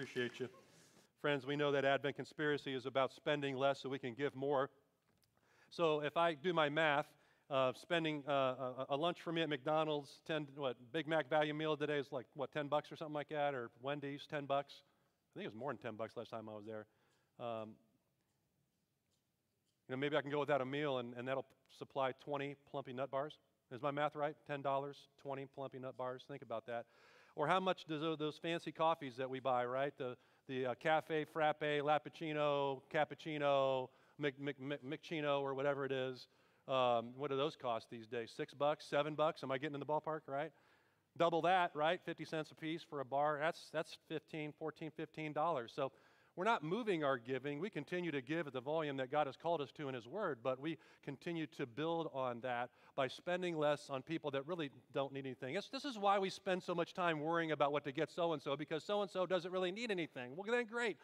Appreciate you. Friends, we know that Advent Conspiracy is about spending less so we can give more. So if I do my math, uh, spending uh, a, a, lunch for me at McDonald's, 10, what, Big Mac value meal today is like, what, 10 bucks or something like that, or Wendy's, 10 bucks. I think it was more than 10 bucks last time I was there. Um, you know, maybe I can go without a meal and, and that'll supply 20 plumpy nut bars. Is my math right? $10, 20 plumpy nut bars. Think about that. Or how much does those fancy coffees that we buy, right? The, the uh, cafe, frappe, lappuccino, cappuccino, Mc, Mc, Mc, or whatever it is. Um, what do those cost these days? Six bucks, seven bucks? Am I getting in the ballpark, right? Double that, right? 50 cents a piece for a bar. That's, that's 15, 14, 15 dollars. So we're not moving our giving. We continue to give at the volume that God has called us to in His Word, but we continue to build on that by spending less on people that really don't need anything. It's, this is why we spend so much time worrying about what to get so and so, because so and so doesn't really need anything. Well, then great.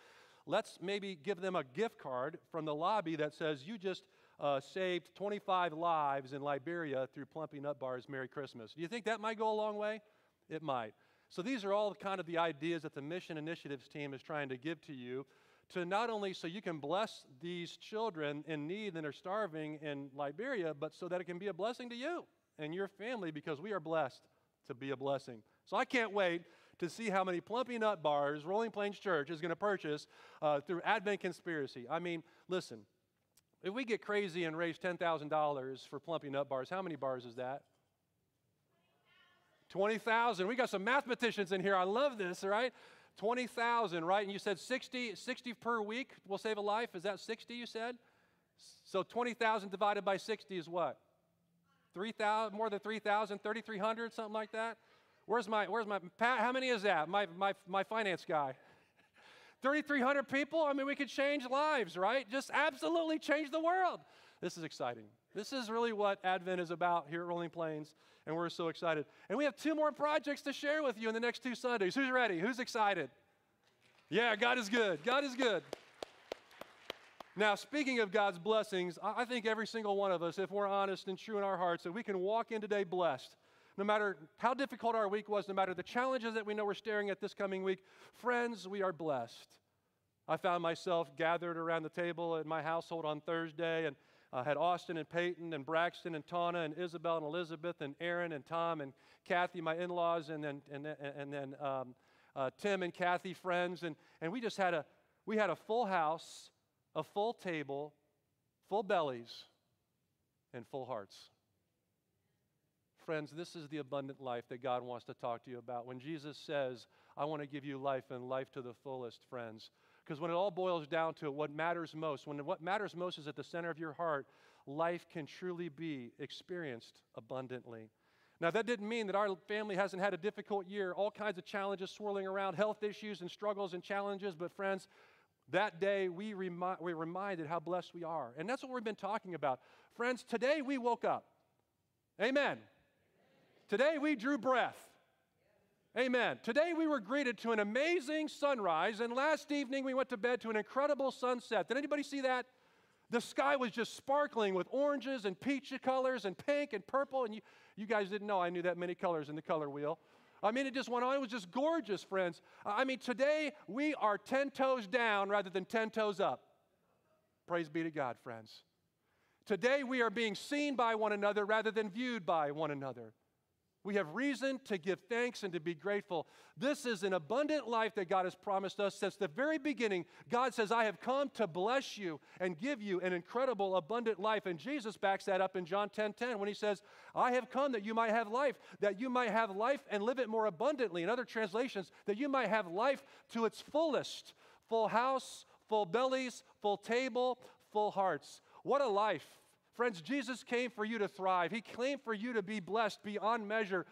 Let's maybe give them a gift card from the lobby that says, You just uh, saved 25 lives in Liberia through Plumpy Nut Bars. Merry Christmas. Do you think that might go a long way? It might. So these are all kind of the ideas that the Mission Initiatives team is trying to give to you to not only so you can bless these children in need and are starving in Liberia, but so that it can be a blessing to you and your family because we are blessed to be a blessing. So I can't wait to see how many Plumpy Nut Bars Rolling Plains Church is going to purchase uh, through Advent Conspiracy. I mean, listen, if we get crazy and raise $10,000 for Plumpy Nut Bars, how many bars is that? 20,000. We got some mathematicians in here. I love this, right? 20,000, right? And you said 60, 60 per week will save a life. Is that 60 you said? So 20,000 divided by 60 is what? 3,000, more than 3,000, 3,300, something like that? Where's my, where's my, Pat, how many is that? My, my, my finance guy. 3,300 people? I mean, we could change lives, right? Just absolutely change the world. This is exciting. This is really what Advent is about here at Rolling Plains, and we're so excited. And we have two more projects to share with you in the next two Sundays. Who's ready? Who's excited? Yeah, God is good. God is good. Now, speaking of God's blessings, I think every single one of us, if we're honest and true in our hearts, that we can walk in today blessed. No matter how difficult our week was, no matter the challenges that we know we're staring at this coming week, friends, we are blessed. I found myself gathered around the table at my household on Thursday, and uh, had Austin and Peyton and Braxton and Tana and Isabel and Elizabeth and Aaron and Tom and Kathy, my in laws, and then, and, and then um, uh, Tim and Kathy, friends. And, and we just had a, we had a full house, a full table, full bellies, and full hearts. Friends, this is the abundant life that God wants to talk to you about. When Jesus says, I want to give you life and life to the fullest, friends, because when it all boils down to what matters most, when what matters most is at the center of your heart, life can truly be experienced abundantly. Now, that didn't mean that our family hasn't had a difficult year, all kinds of challenges swirling around, health issues and struggles and challenges. But, friends, that day we, remi- we reminded how blessed we are. And that's what we've been talking about. Friends, today we woke up. Amen. Today we drew breath. Amen. Today we were greeted to an amazing sunrise, and last evening we went to bed to an incredible sunset. Did anybody see that? The sky was just sparkling with oranges and peach colors and pink and purple, and you, you guys didn't know I knew that many colors in the color wheel. I mean, it just went on. It was just gorgeous, friends. I mean, today we are 10 toes down rather than 10 toes up. Praise be to God, friends. Today we are being seen by one another rather than viewed by one another. We have reason to give thanks and to be grateful. This is an abundant life that God has promised us since the very beginning. God says, I have come to bless you and give you an incredible, abundant life. And Jesus backs that up in John 10 10 when he says, I have come that you might have life, that you might have life and live it more abundantly. In other translations, that you might have life to its fullest full house, full bellies, full table, full hearts. What a life! Friends, Jesus came for you to thrive. He came for you to be blessed beyond measure,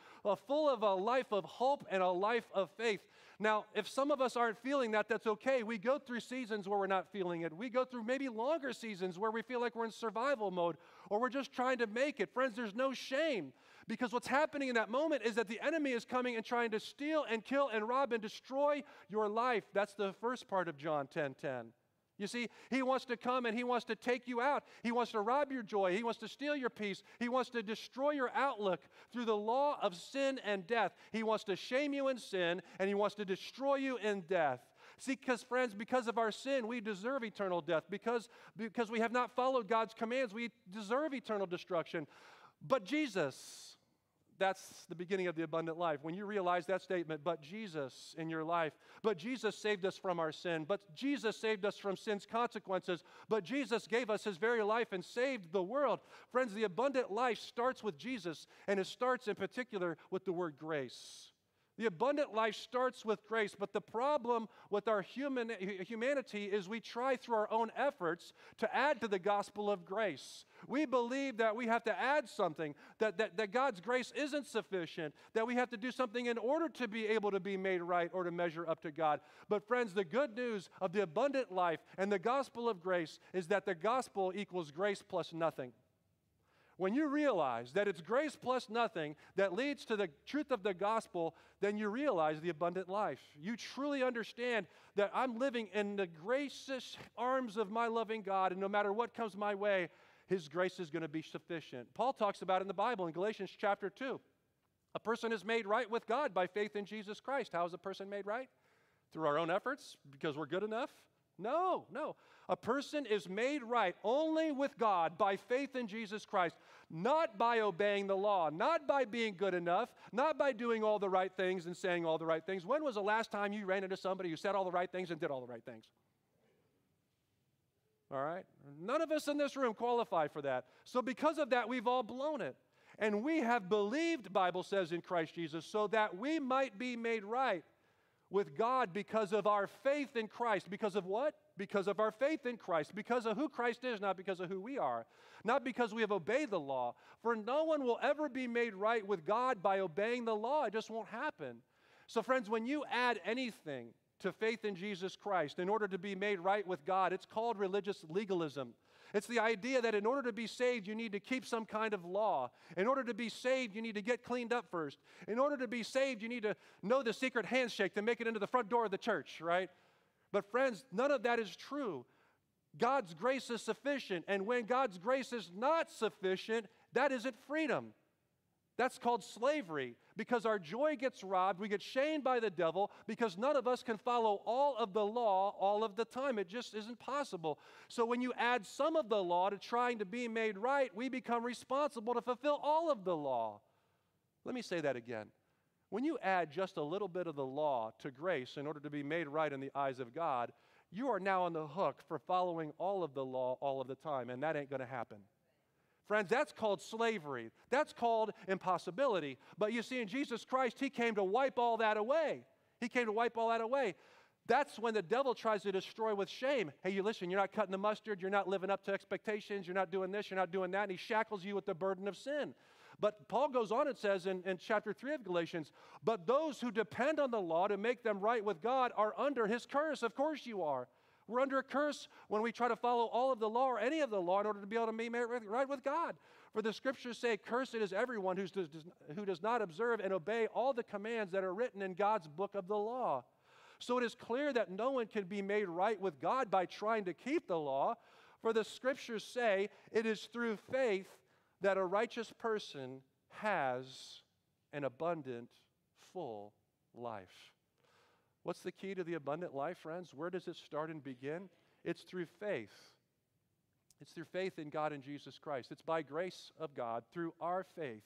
full of a life of hope and a life of faith. Now, if some of us aren't feeling that, that's okay. We go through seasons where we're not feeling it. We go through maybe longer seasons where we feel like we're in survival mode or we're just trying to make it. Friends, there's no shame because what's happening in that moment is that the enemy is coming and trying to steal and kill and rob and destroy your life. That's the first part of John 10 10. You see, he wants to come and he wants to take you out. He wants to rob your joy. He wants to steal your peace. He wants to destroy your outlook through the law of sin and death. He wants to shame you in sin and he wants to destroy you in death. See, because, friends, because of our sin, we deserve eternal death. Because, because we have not followed God's commands, we deserve eternal destruction. But Jesus, that's the beginning of the abundant life. When you realize that statement, but Jesus in your life, but Jesus saved us from our sin, but Jesus saved us from sin's consequences, but Jesus gave us his very life and saved the world. Friends, the abundant life starts with Jesus, and it starts in particular with the word grace. The abundant life starts with grace, but the problem with our human, humanity is we try through our own efforts to add to the gospel of grace. We believe that we have to add something, that, that, that God's grace isn't sufficient, that we have to do something in order to be able to be made right or to measure up to God. But, friends, the good news of the abundant life and the gospel of grace is that the gospel equals grace plus nothing. When you realize that it's grace plus nothing that leads to the truth of the gospel, then you realize the abundant life. You truly understand that I'm living in the gracious arms of my loving God, and no matter what comes my way, His grace is going to be sufficient. Paul talks about in the Bible in Galatians chapter 2. A person is made right with God by faith in Jesus Christ. How is a person made right? Through our own efforts because we're good enough? No, no. A person is made right only with God by faith in Jesus Christ, not by obeying the law, not by being good enough, not by doing all the right things and saying all the right things. When was the last time you ran into somebody who said all the right things and did all the right things? All right? None of us in this room qualify for that. So, because of that, we've all blown it. And we have believed, Bible says, in Christ Jesus, so that we might be made right with God because of our faith in Christ. Because of what? Because of our faith in Christ. Because of who Christ is, not because of who we are. Not because we have obeyed the law. For no one will ever be made right with God by obeying the law. It just won't happen. So, friends, when you add anything to faith in Jesus Christ in order to be made right with God, it's called religious legalism. It's the idea that in order to be saved, you need to keep some kind of law. In order to be saved, you need to get cleaned up first. In order to be saved, you need to know the secret handshake to make it into the front door of the church, right? But, friends, none of that is true. God's grace is sufficient. And when God's grace is not sufficient, that isn't freedom. That's called slavery because our joy gets robbed. We get shamed by the devil because none of us can follow all of the law all of the time. It just isn't possible. So when you add some of the law to trying to be made right, we become responsible to fulfill all of the law. Let me say that again. When you add just a little bit of the law to grace in order to be made right in the eyes of God, you are now on the hook for following all of the law all of the time, and that ain't going to happen. Friends, that's called slavery. That's called impossibility. But you see, in Jesus Christ, He came to wipe all that away. He came to wipe all that away. That's when the devil tries to destroy with shame. Hey, you listen, you're not cutting the mustard, you're not living up to expectations, you're not doing this, you're not doing that, and he shackles you with the burden of sin. But Paul goes on and says in, in chapter 3 of Galatians, but those who depend on the law to make them right with God are under his curse. Of course you are. We're under a curse when we try to follow all of the law or any of the law in order to be able to be right with God. For the scriptures say, Cursed is everyone who does, who does not observe and obey all the commands that are written in God's book of the law. So it is clear that no one can be made right with God by trying to keep the law. For the scriptures say, It is through faith that a righteous person has an abundant, full life. What's the key to the abundant life, friends? Where does it start and begin? It's through faith. It's through faith in God and Jesus Christ. It's by grace of God through our faith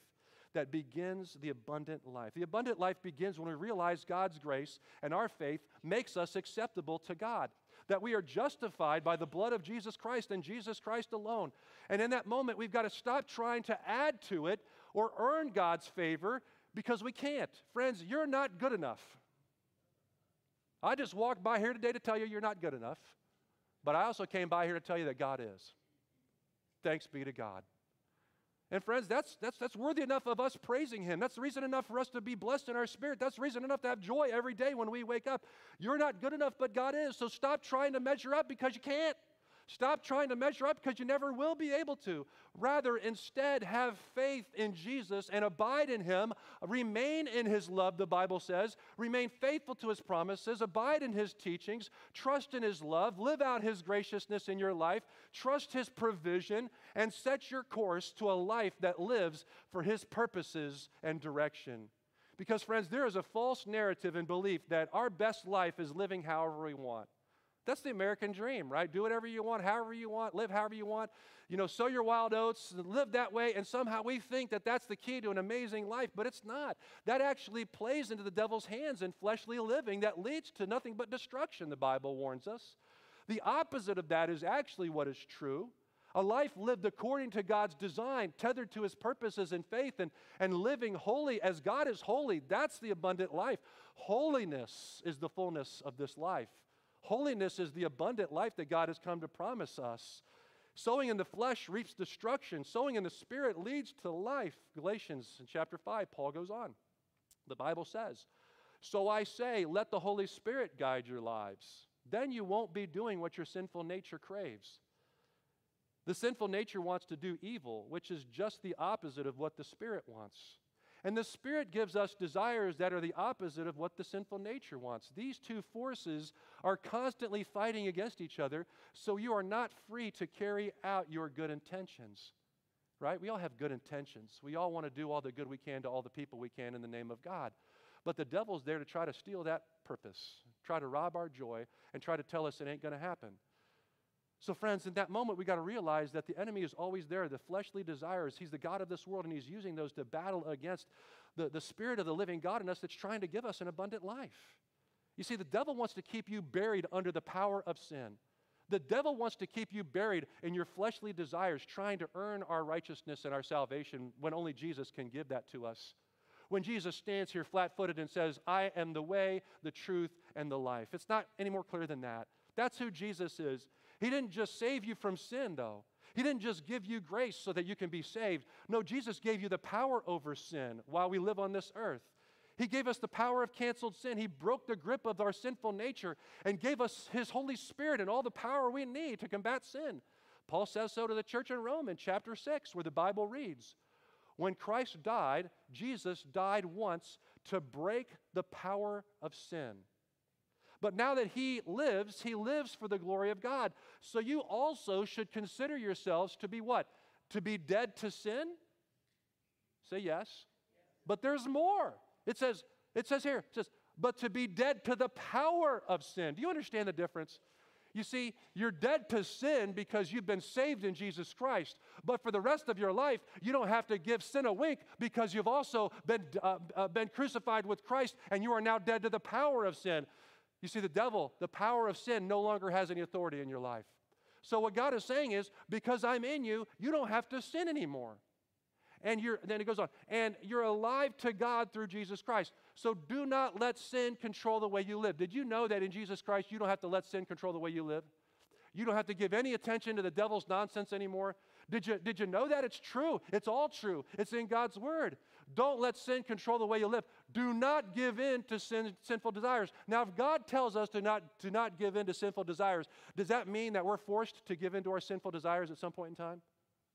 that begins the abundant life. The abundant life begins when we realize God's grace and our faith makes us acceptable to God. That we are justified by the blood of Jesus Christ and Jesus Christ alone. And in that moment, we've got to stop trying to add to it or earn God's favor because we can't. Friends, you're not good enough. I just walked by here today to tell you you're not good enough, but I also came by here to tell you that God is. Thanks be to God. And friends, that's, that's, that's worthy enough of us praising Him. That's reason enough for us to be blessed in our spirit. That's reason enough to have joy every day when we wake up. You're not good enough, but God is. So stop trying to measure up because you can't. Stop trying to measure up because you never will be able to. Rather, instead, have faith in Jesus and abide in Him. Remain in His love, the Bible says. Remain faithful to His promises. Abide in His teachings. Trust in His love. Live out His graciousness in your life. Trust His provision and set your course to a life that lives for His purposes and direction. Because, friends, there is a false narrative and belief that our best life is living however we want. That's the American dream, right? Do whatever you want, however you want, live however you want. You know, sow your wild oats, live that way, and somehow we think that that's the key to an amazing life, but it's not. That actually plays into the devil's hands in fleshly living that leads to nothing but destruction, the Bible warns us. The opposite of that is actually what is true. A life lived according to God's design, tethered to his purposes in faith, and, and living holy as God is holy. That's the abundant life. Holiness is the fullness of this life. Holiness is the abundant life that God has come to promise us. Sowing in the flesh reaps destruction, sowing in the spirit leads to life. Galatians chapter 5, Paul goes on. The Bible says, So I say, let the Holy Spirit guide your lives. Then you won't be doing what your sinful nature craves. The sinful nature wants to do evil, which is just the opposite of what the Spirit wants. And the Spirit gives us desires that are the opposite of what the sinful nature wants. These two forces are constantly fighting against each other, so you are not free to carry out your good intentions. Right? We all have good intentions. We all want to do all the good we can to all the people we can in the name of God. But the devil's there to try to steal that purpose, try to rob our joy, and try to tell us it ain't going to happen. So, friends, in that moment, we got to realize that the enemy is always there. The fleshly desires, he's the God of this world, and he's using those to battle against the, the spirit of the living God in us that's trying to give us an abundant life. You see, the devil wants to keep you buried under the power of sin. The devil wants to keep you buried in your fleshly desires, trying to earn our righteousness and our salvation when only Jesus can give that to us. When Jesus stands here flat footed and says, I am the way, the truth, and the life. It's not any more clear than that. That's who Jesus is. He didn't just save you from sin, though. He didn't just give you grace so that you can be saved. No, Jesus gave you the power over sin while we live on this earth. He gave us the power of canceled sin. He broke the grip of our sinful nature and gave us His Holy Spirit and all the power we need to combat sin. Paul says so to the church in Rome in chapter 6, where the Bible reads When Christ died, Jesus died once to break the power of sin. But now that he lives, he lives for the glory of God. So you also should consider yourselves to be what? To be dead to sin? Say yes. But there's more. It says, it says here, it says, but to be dead to the power of sin. Do you understand the difference? You see, you're dead to sin because you've been saved in Jesus Christ. But for the rest of your life, you don't have to give sin a wink because you've also been, uh, uh, been crucified with Christ and you are now dead to the power of sin. You see, the devil, the power of sin, no longer has any authority in your life. So, what God is saying is, because I'm in you, you don't have to sin anymore. And you're, then it goes on, and you're alive to God through Jesus Christ. So do not let sin control the way you live. Did you know that in Jesus Christ, you don't have to let sin control the way you live? You don't have to give any attention to the devil's nonsense anymore. Did you, did you know that? It's true. It's all true. It's in God's word. Don't let sin control the way you live. Do not give in to sin, sinful desires. Now, if God tells us to not, to not give in to sinful desires, does that mean that we're forced to give in to our sinful desires at some point in time?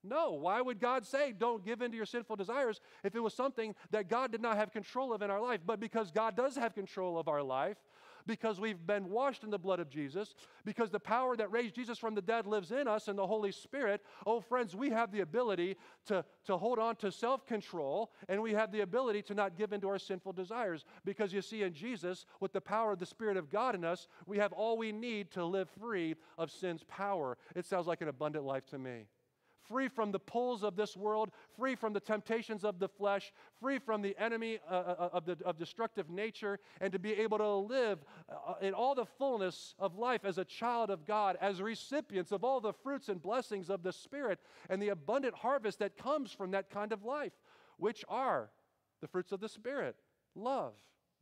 No. Why would God say, don't give in to your sinful desires if it was something that God did not have control of in our life? But because God does have control of our life, because we've been washed in the blood of Jesus, because the power that raised Jesus from the dead lives in us and the Holy Spirit, oh, friends, we have the ability to, to hold on to self control and we have the ability to not give into our sinful desires. Because you see, in Jesus, with the power of the Spirit of God in us, we have all we need to live free of sin's power. It sounds like an abundant life to me free from the pulls of this world, free from the temptations of the flesh, free from the enemy uh, uh, uh, of, the, of destructive nature, and to be able to live uh, in all the fullness of life as a child of God, as recipients of all the fruits and blessings of the Spirit and the abundant harvest that comes from that kind of life, which are the fruits of the Spirit love,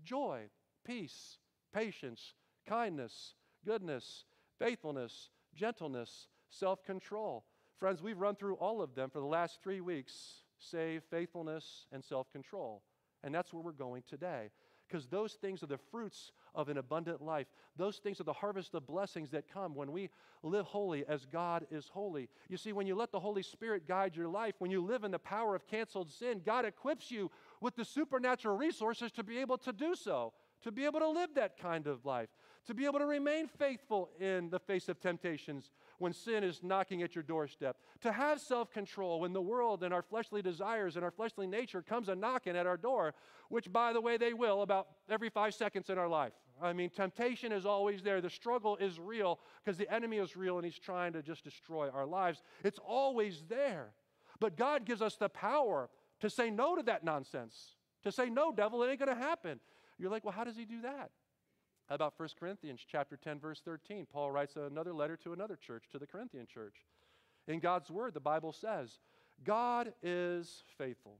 joy, peace, patience, kindness, goodness, faithfulness, gentleness, self control. Friends, we've run through all of them for the last three weeks save, faithfulness, and self control. And that's where we're going today. Because those things are the fruits of an abundant life. Those things are the harvest of blessings that come when we live holy as God is holy. You see, when you let the Holy Spirit guide your life, when you live in the power of canceled sin, God equips you with the supernatural resources to be able to do so, to be able to live that kind of life. to be able to remain faithful in the face of temptations when sin is knocking at your doorstep, to have self control when the world and our fleshly desires and our fleshly nature comes a knocking at our door, which, by the way, they will about every five seconds in our life. I mean, temptation is always there. The struggle is real because the enemy is real and he's trying to just destroy our lives. It's always there. But God gives us the power to say no to that nonsense, to say, no, devil, it ain't going to happen. You're like, well, how does he do that? How about 1 Corinthians chapter 10 verse 13? Paul writes another letter to another church, to the Corinthian church. In God's word, the Bible says, God is faithful.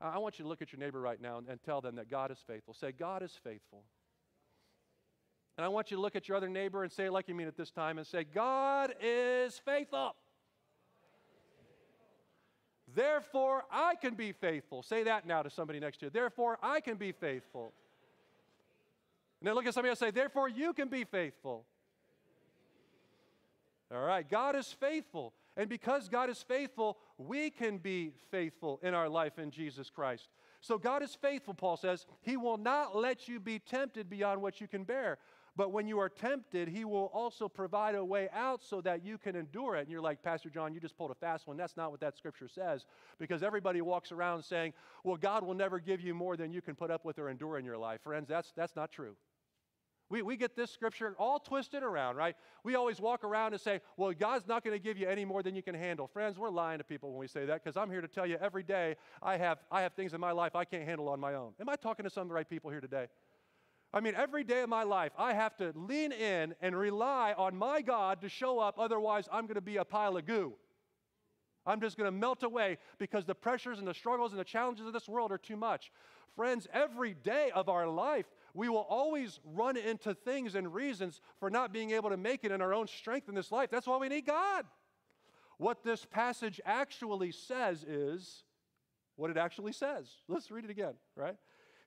I want you to look at your neighbor right now and, and tell them that God is faithful. Say, God is faithful. And I want you to look at your other neighbor and say it like you mean it this time and say, God is faithful. Therefore, I can be faithful. Say that now to somebody next to you. Therefore, I can be faithful. And then look at somebody else and say, Therefore, you can be faithful. All right, God is faithful. And because God is faithful, we can be faithful in our life in Jesus Christ. So God is faithful, Paul says. He will not let you be tempted beyond what you can bear. But when you are tempted, He will also provide a way out so that you can endure it. And you're like, Pastor John, you just pulled a fast one. That's not what that scripture says. Because everybody walks around saying, well, God will never give you more than you can put up with or endure in your life. Friends, that's, that's not true. We, we get this scripture all twisted around, right? We always walk around and say, well, God's not going to give you any more than you can handle. Friends, we're lying to people when we say that because I'm here to tell you every day I have, I have things in my life I can't handle on my own. Am I talking to some of the right people here today? I mean, every day of my life, I have to lean in and rely on my God to show up, otherwise, I'm going to be a pile of goo. I'm just going to melt away because the pressures and the struggles and the challenges of this world are too much. Friends, every day of our life, we will always run into things and reasons for not being able to make it in our own strength in this life. That's why we need God. What this passage actually says is what it actually says. Let's read it again, right?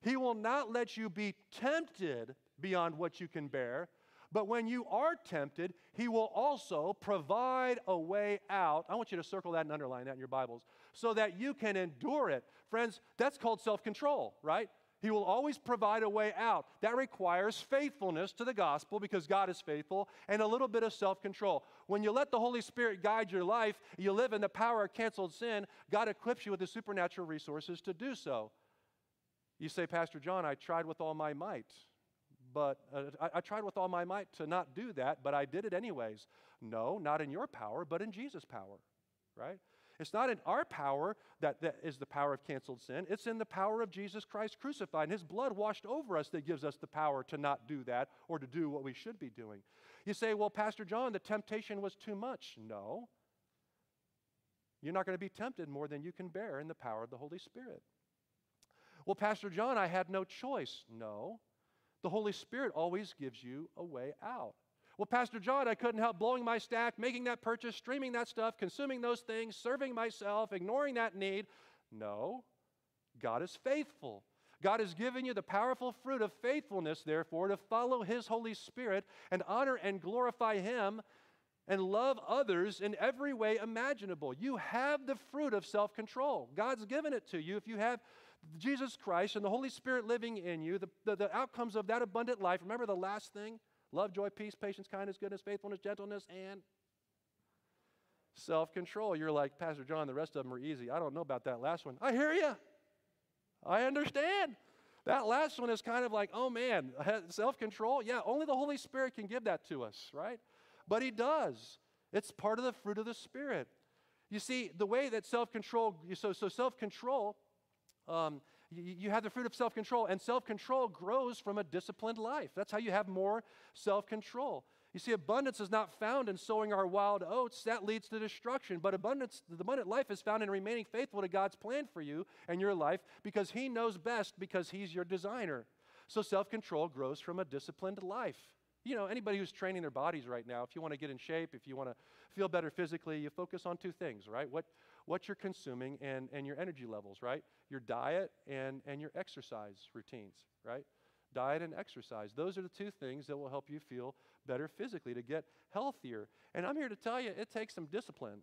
He will not let you be tempted beyond what you can bear, but when you are tempted, He will also provide a way out. I want you to circle that and underline that in your Bibles so that you can endure it. Friends, that's called self control, right? He will always provide a way out. That requires faithfulness to the gospel because God is faithful and a little bit of self control. When you let the Holy Spirit guide your life, you live in the power of canceled sin, God equips you with the supernatural resources to do so. You say, Pastor John, I tried with all my might, but uh, I, I tried with all my might to not do that, but I did it anyways. No, not in your power, but in Jesus' power, right? It's not in our power that, that is the power of canceled sin. It's in the power of Jesus Christ crucified and his blood washed over us that gives us the power to not do that or to do what we should be doing. You say, well, Pastor John, the temptation was too much. No. You're not going to be tempted more than you can bear in the power of the Holy Spirit. Well, Pastor John, I had no choice. No. The Holy Spirit always gives you a way out. Well, Pastor John, I couldn't help blowing my stack, making that purchase, streaming that stuff, consuming those things, serving myself, ignoring that need. No. God is faithful. God has given you the powerful fruit of faithfulness, therefore, to follow His Holy Spirit and honor and glorify Him and love others in every way imaginable. You have the fruit of self control. God's given it to you. If you have Jesus Christ and the Holy Spirit living in you, the, the, the, outcomes of that abundant life, remember the last thing? Love, joy, peace, patience, kindness, goodness, faithfulness, gentleness, and self control. You're like, Pastor John, the rest of them are easy. I don't know about that last one. I hear you. I understand. That last one is kind of like, oh man, self control. Yeah, only the Holy Spirit can give that to us, right? But He does. It's part of the fruit of the Spirit. You see, the way that self control, so, so self control um, you, have the fruit of self control, and self control grows from a disciplined life. That's how you have more self control. You see, abundance is not found in sowing our wild oats. That leads to destruction. But abundance, the abundant life is found in remaining faithful to God's plan for you and your life because He knows best because He's your designer. So self control grows from a disciplined life. You know, anybody who's training their bodies right now, if you want to get in shape, if you want to feel better physically, you focus on two things, right? What, what you're consuming and, and your energy levels, right? Your diet and, and your exercise routines, right? Diet and exercise. Those are the two things that will help you feel better physically to get healthier. And I'm here to tell you, it takes some discipline.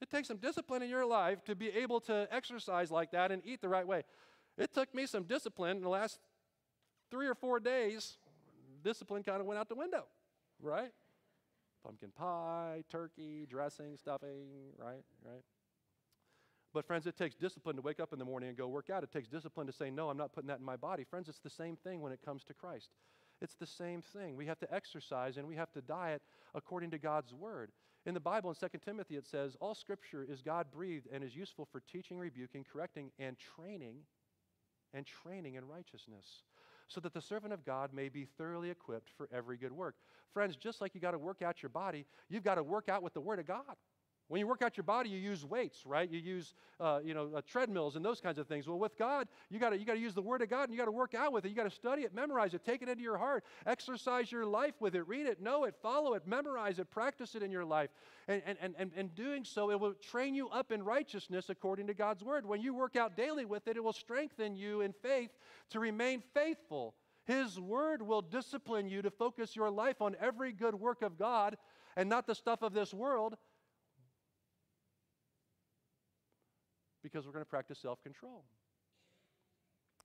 It takes some discipline in your life to be able to exercise like that and eat the right way. It took me some discipline in the last three or four days discipline kind of went out the window, right? Pumpkin pie, turkey, dressing, stuffing, right? Right? But, friends, it takes discipline to wake up in the morning and go work out. It takes discipline to say, No, I'm not putting that in my body. Friends, it's the same thing when it comes to Christ. It's the same thing. We have to exercise and we have to diet according to God's word. In the Bible, in 2 Timothy, it says, All scripture is God breathed and is useful for teaching, rebuking, correcting, and training, and training in righteousness, so that the servant of God may be thoroughly equipped for every good work. Friends, just like you got to work out your body, you've got to work out with the word of God. When you work out your body, you use weights, right? You use, uh, you know, uh, treadmills and those kinds of things. Well, with God, you got you got to use the Word of God and you got to work out with it. You got to study it, memorize it, take it into your heart, exercise your life with it, read it, know it, follow it, memorize it, practice it in your life. And, and, and, and, and doing so, it will train you up in righteousness according to God's Word. When you work out daily with it, it will strengthen you in faith to remain faithful. His Word will discipline you to focus your life on every good work of God and not the stuff of this world because we're going to practice self control.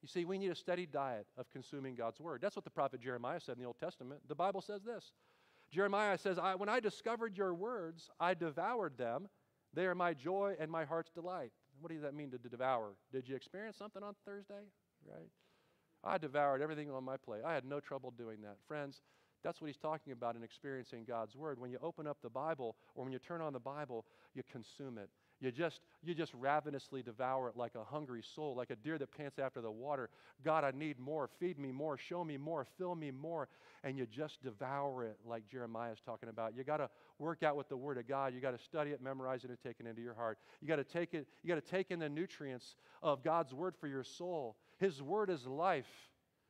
You see, we need a steady diet of consuming God's word. That's what the prophet Jeremiah said in the Old Testament. The Bible says this Jeremiah says, I, When I discovered your words, I devoured them. They are my joy and my heart's delight. What does that mean to devour? Did you experience something on Thursday? Right? I devoured everything on my plate. I had no trouble doing that. Friends, that's what he's talking about in experiencing God's word. When you open up the Bible or when you turn on the Bible, you consume it. You just, you just ravenously devour it like a hungry soul, like a deer that pants after the water. God, I need more. Feed me more. Show me more. Fill me more. And you just devour it like Jeremiah is talking about. You got to work out with the Word of God. You got to study it, memorize it, and take it into your heart. You got to take it, you got to take in the nutrients of God's Word for your soul. His Word is life.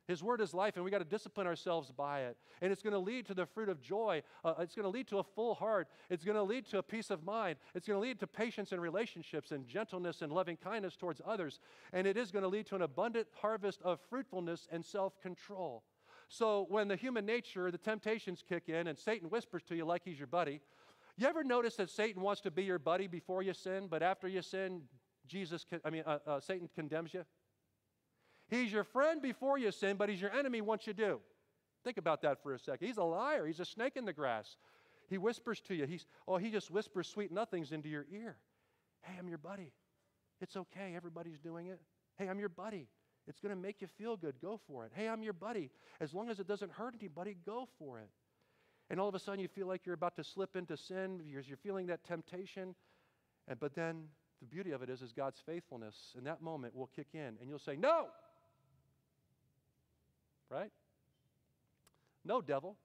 His word is life, and we got to discipline ourselves by it. And it's going to lead to the fruit of joy. Uh, it's going to lead to a full heart. It's going to lead to a peace of mind. It's going to lead to patience in relationships and gentleness and loving kindness towards others. And it is going to lead to an abundant harvest of fruitfulness and self control. So when the human nature, the temptations kick in, and Satan whispers to you like he's your buddy, you ever notice that Satan wants to be your buddy before you sin, but after you sin, Jesus, I mean, uh, uh, Satan condemns you? He's your friend before you sin, but he's your enemy once you do. Think about that for a second. He's a liar. He's a snake in the grass. He whispers to you. He's, oh, he just whispers sweet nothings into your ear. Hey, I'm your buddy. It's okay. Everybody's doing it. Hey, I'm your buddy. It's going to make you feel good. Go for it. Hey, I'm your buddy. As long as it doesn't hurt anybody, go for it. And all of a sudden, you feel like you're about to slip into sin. You're, you're feeling that temptation. And, but then the beauty of it is, is God's faithfulness in that moment will kick in, and you'll say, No, right? No, devil.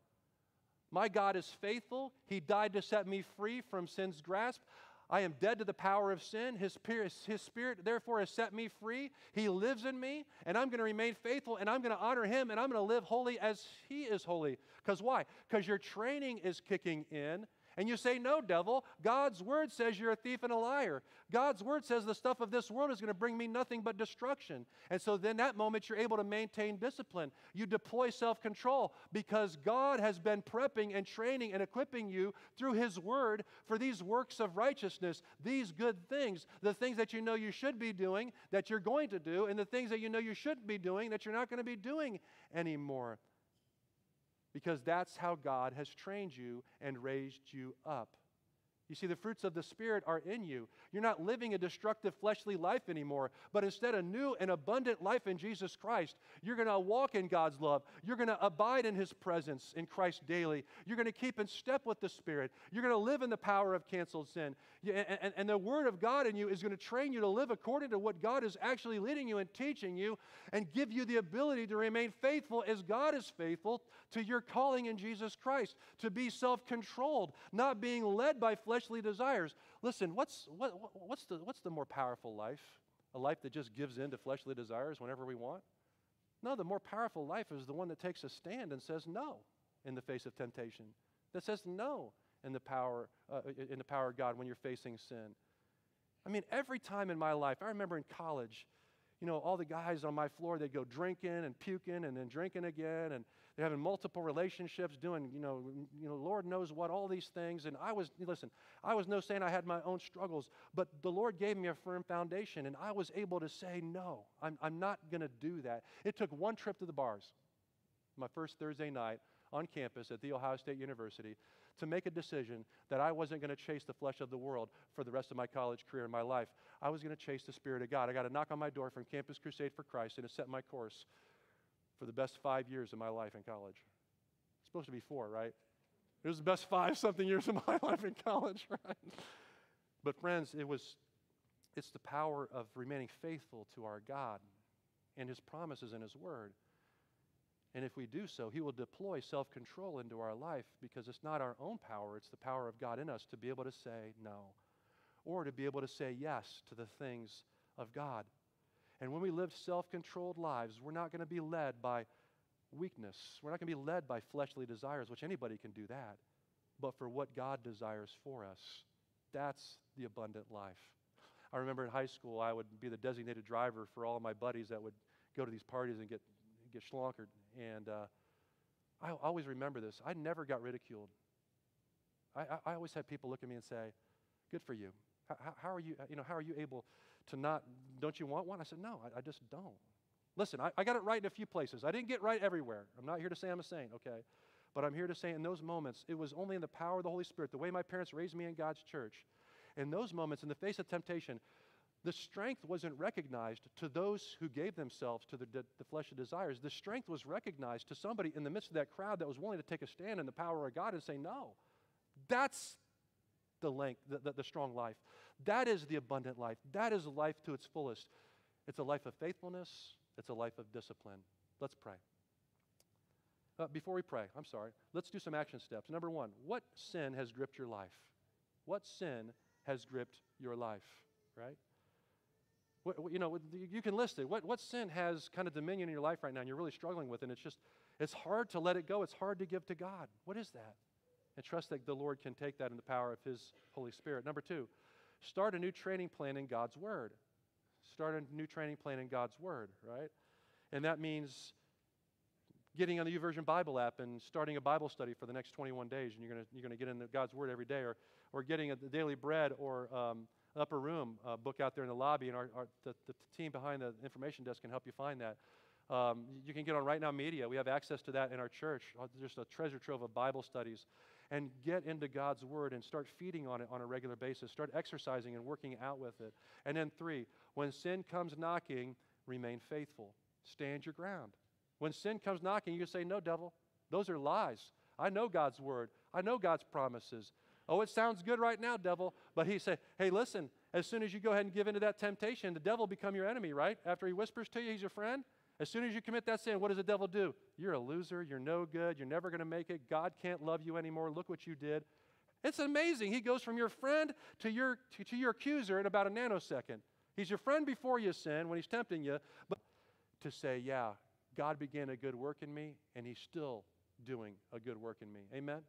My God is faithful. He died to set me free from sin's grasp. I am dead to the power of sin. His his spirit, therefore, has set me free. He lives in me, and I'm going to remain faithful, and I'm going to honor Him, and I'm going to live holy as He is holy. Because why? Because your training is kicking in, and you say, No, devil, God's word says you're a thief and a liar. God's word says the stuff of this world is going to bring me nothing but destruction. And so then that moment you're able to maintain discipline. You deploy self control because God has been prepping and training and equipping you through His word for these works of righteousness, these good things, the things that you know you should be doing that you're going to do, and the things that you know you shouldn't be doing that you're not going to be doing anymore because that's how God has trained you and raised you up. You see, the fruits of the Spirit are in you. You're not living a destructive fleshly life anymore, but instead a new and abundant life in Jesus Christ. You're going to walk in God's love. You're going to abide in His presence in Christ daily. You're going to keep in step with the Spirit. You're going to live in the power of canceled sin. And, the Word of God in you is going to train you to live according to what God is actually leading you and teaching you and give you the ability to remain faithful as God is faithful to your calling in Jesus Christ, to be self controlled, not being led by flesh fleshly desires. Listen, what's, what, what's, the, what's the more powerful life? A life that just gives in to fleshly desires whenever we want? No, the more powerful life is the one that takes a stand and says no in the face of temptation, that says no in the power, uh, in the power of God when you're facing sin. I mean, every time in my life, I remember in college, you know, all the guys on my floor, they'd go drinking and puking and then drinking again, and they're having multiple relationships, doing, you know, you know, Lord knows what, all these things. And I was, listen, I was no saying I had my own struggles, but the Lord gave me a firm foundation, and I was able to say, no, I'm, I'm not going to do that. It took one trip to the bars, my first Thursday night. on campus at The Ohio State University to make a decision that I wasn't going to chase the flesh of the world for the rest of my college career and my life. I was going to chase the Spirit of God. I got a knock on my door from Campus Crusade for Christ, and it set my course for the best five years of my life in college. It's supposed to be four, right? It was the best five something years of my life in college, right? But friends, it was it's the power of remaining faithful to our God and his promises and his word. And if we do so, he will deploy self control into our life because it's not our own power, it's the power of God in us to be able to say no or to be able to say yes to the things of God. And when we live self controlled lives, we're not going to be led by weakness. We're not going to be led by fleshly desires, which anybody can do that, but for what God desires for us. That's the abundant life. I remember in high school, I would be the designated driver for all my buddies that would go to these parties and get, get schlonkered. And uh, I always remember this. I never got ridiculed. I, I, I, always had people look at me and say, Good for you. How, how, are you, you know, how are you able to not, don't you want one? I said, No, I, I just don't. Listen, I, I got it right in a few places. I didn't get right everywhere. I'm not here to say I'm a saint, okay? But I'm here to say in those moments, it was only in the power of the Holy Spirit, the way my parents raised me in God's church. In those moments, in the face of temptation, the strength wasn't recognized to those who gave themselves to the, de- the flesh of desires. The strength was recognized to somebody in the midst of that crowd that was willing to take a stand in the power of God and say, No. That's the length, the, the, the strong life. That is the abundant life. That is life to its fullest. It's a life of faithfulness, it's a life of discipline. Let's pray. Uh, before we pray, I'm sorry, let's do some action steps. Number one, what sin has gripped your life? What sin has gripped your life, right? What, you know, you can list it. What, what sin has kind of dominion in your life right now and you're really struggling with, and it's just, it's hard to let it go. It's hard to give to God. What is that? And trust that the Lord can take that in the power of His Holy Spirit. Number two, start a new training plan in God's Word. Start a new training plan in God's Word, right? And that means getting on the YouVersion Bible app and starting a Bible study for the next 21 days, and you're going you're gonna get into God's Word every day, or, or getting a, the daily bread or um, upper room uh, book out there in the lobby, and our, our the, the, team behind the information desk can help you find that. Um, you can get on Right Now Media. We have access to that in our church. Uh, just a treasure trove of Bible studies. And get into God's Word and start feeding on it on a regular basis. Start exercising and working out with it. And then, three, when sin comes knocking, remain faithful. Stand your ground. When sin comes knocking, you say, No, devil, those are lies. I know God's Word, I know God's promises. Oh, it sounds good right now, devil. But he said, hey, listen, as soon as you go ahead and give into that temptation, the devil become your enemy, right? After he whispers to you, he's your friend. As soon as you commit that sin, what does the devil do? You're a loser. You're no good. You're never going to make it. God can't love you anymore. Look what you did. It's amazing. He goes from your friend to your, to, to your accuser in about a nanosecond. He's your friend before you sin when he's tempting you, but to say, yeah, God began a good work in me, and he's still doing a good work in me. Amen?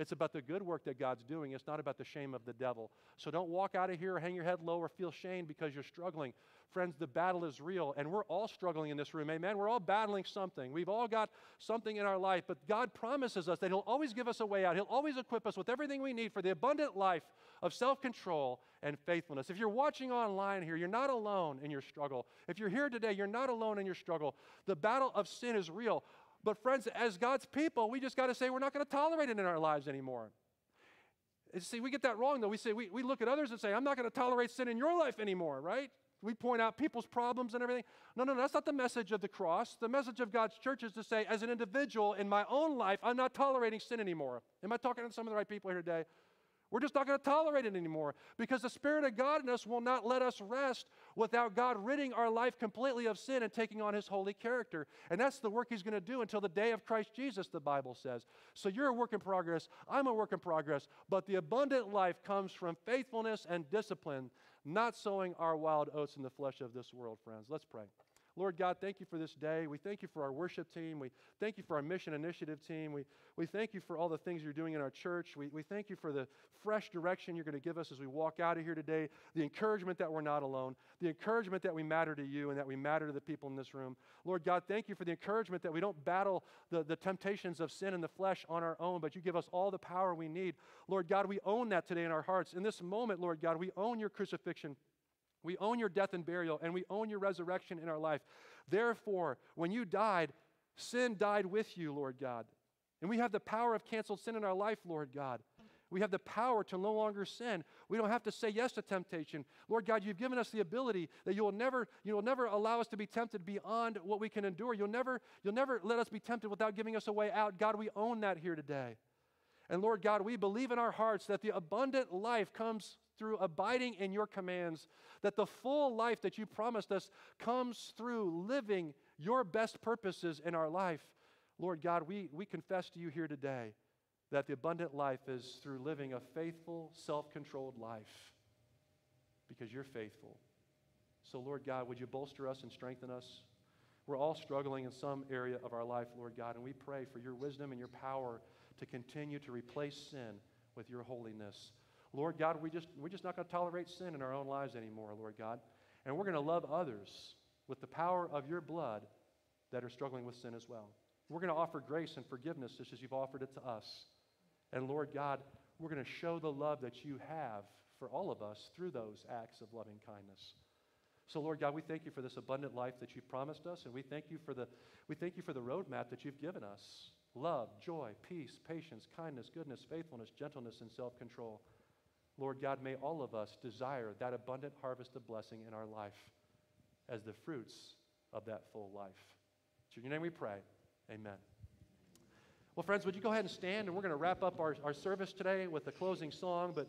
It's about the good work that God's doing. It's not about the shame of the devil. So don't walk out of here hang your head low or feel shame because you're struggling. Friends, the battle is real, and we're all struggling in this room. Amen. We're all battling something. We've all got something in our life, but God promises us that He'll always give us a way out. He'll always equip us with everything we need for the abundant life of self control and faithfulness. If you're watching online here, you're not alone in your struggle. If you're here today, you're not alone in your struggle. The battle of sin is real. But, friends, as God's people, we just got to say we're not going to tolerate it in our lives anymore. See, we get that wrong, though. We say, we, we look at others and say, I'm not going to tolerate sin in your life anymore, right? We point out people's problems and everything. No, no, no, that's not the message of the cross. The message of God's church is to say, as an individual in my own life, I'm not tolerating sin anymore. Am I talking to some of the right people here today? We're just not going to tolerate it anymore because the Spirit of God in us will not let us rest without God ridding our life completely of sin and taking on His holy character. And that's the work He's going to do until the day of Christ Jesus, the Bible says. So you're a work in progress, I'm a work in progress, but the abundant life comes from faithfulness and discipline, not sowing our wild oats in the flesh of this world, friends. Let's pray. Lord God, thank you for this day. We thank you for our worship team. We thank you for our mission initiative team. We, we thank you for all the things you're doing in our church. We, we thank you for the fresh direction you're going to give us as we walk out of here today, the encouragement that we're not alone, the encouragement that we matter to you and that we matter to the people in this room. Lord God, thank you for the encouragement that we don't battle the, the temptations of sin and the flesh on our own, but you give us all the power we need. Lord God, we own that today in our hearts. In this moment, Lord God, we own your crucifixion. We own your death and burial, and we own your resurrection in our life. Therefore, when you died, sin died with you, Lord God. And we have the power of canceled sin in our life, Lord God. We have the power to no longer sin. We don't have to say yes to temptation. Lord God, you've given us the ability that you will never, you will never allow us to be tempted beyond what we can endure. You'll never, you'll never let us be tempted without giving us a way out. God, we own that here today. And Lord God, we believe in our hearts that the abundant life comes through abiding in your commands, that the full life that you promised us comes through living your best purposes in our life. Lord God, we, we confess to you here today that the abundant life is through living a faithful, self controlled life because you're faithful. So, Lord God, would you bolster us and strengthen us? We're all struggling in some area of our life, Lord God, and we pray for your wisdom and your power to continue to replace sin with your holiness. Lord God, we just, we're just not going to tolerate sin in our own lives anymore, Lord God. And we're going to love others with the power of your blood that are struggling with sin as well. We're going to offer grace and forgiveness just as you've offered it to us. And Lord God, we're going to show the love that you have for all of us through those acts of loving kindness. So Lord God, we thank you for this abundant life that you've promised us, and we thank you for the, we thank you for the roadmap that you've given us. Love, joy, peace, patience, kindness, goodness, faithfulness, gentleness, and self-control. Lord God, may all of us desire that abundant harvest of blessing in our life as the fruits of that full life. In your name we pray. Amen. Well, friends, would you go ahead and stand? And we're going to wrap up our, our service today with a closing song. But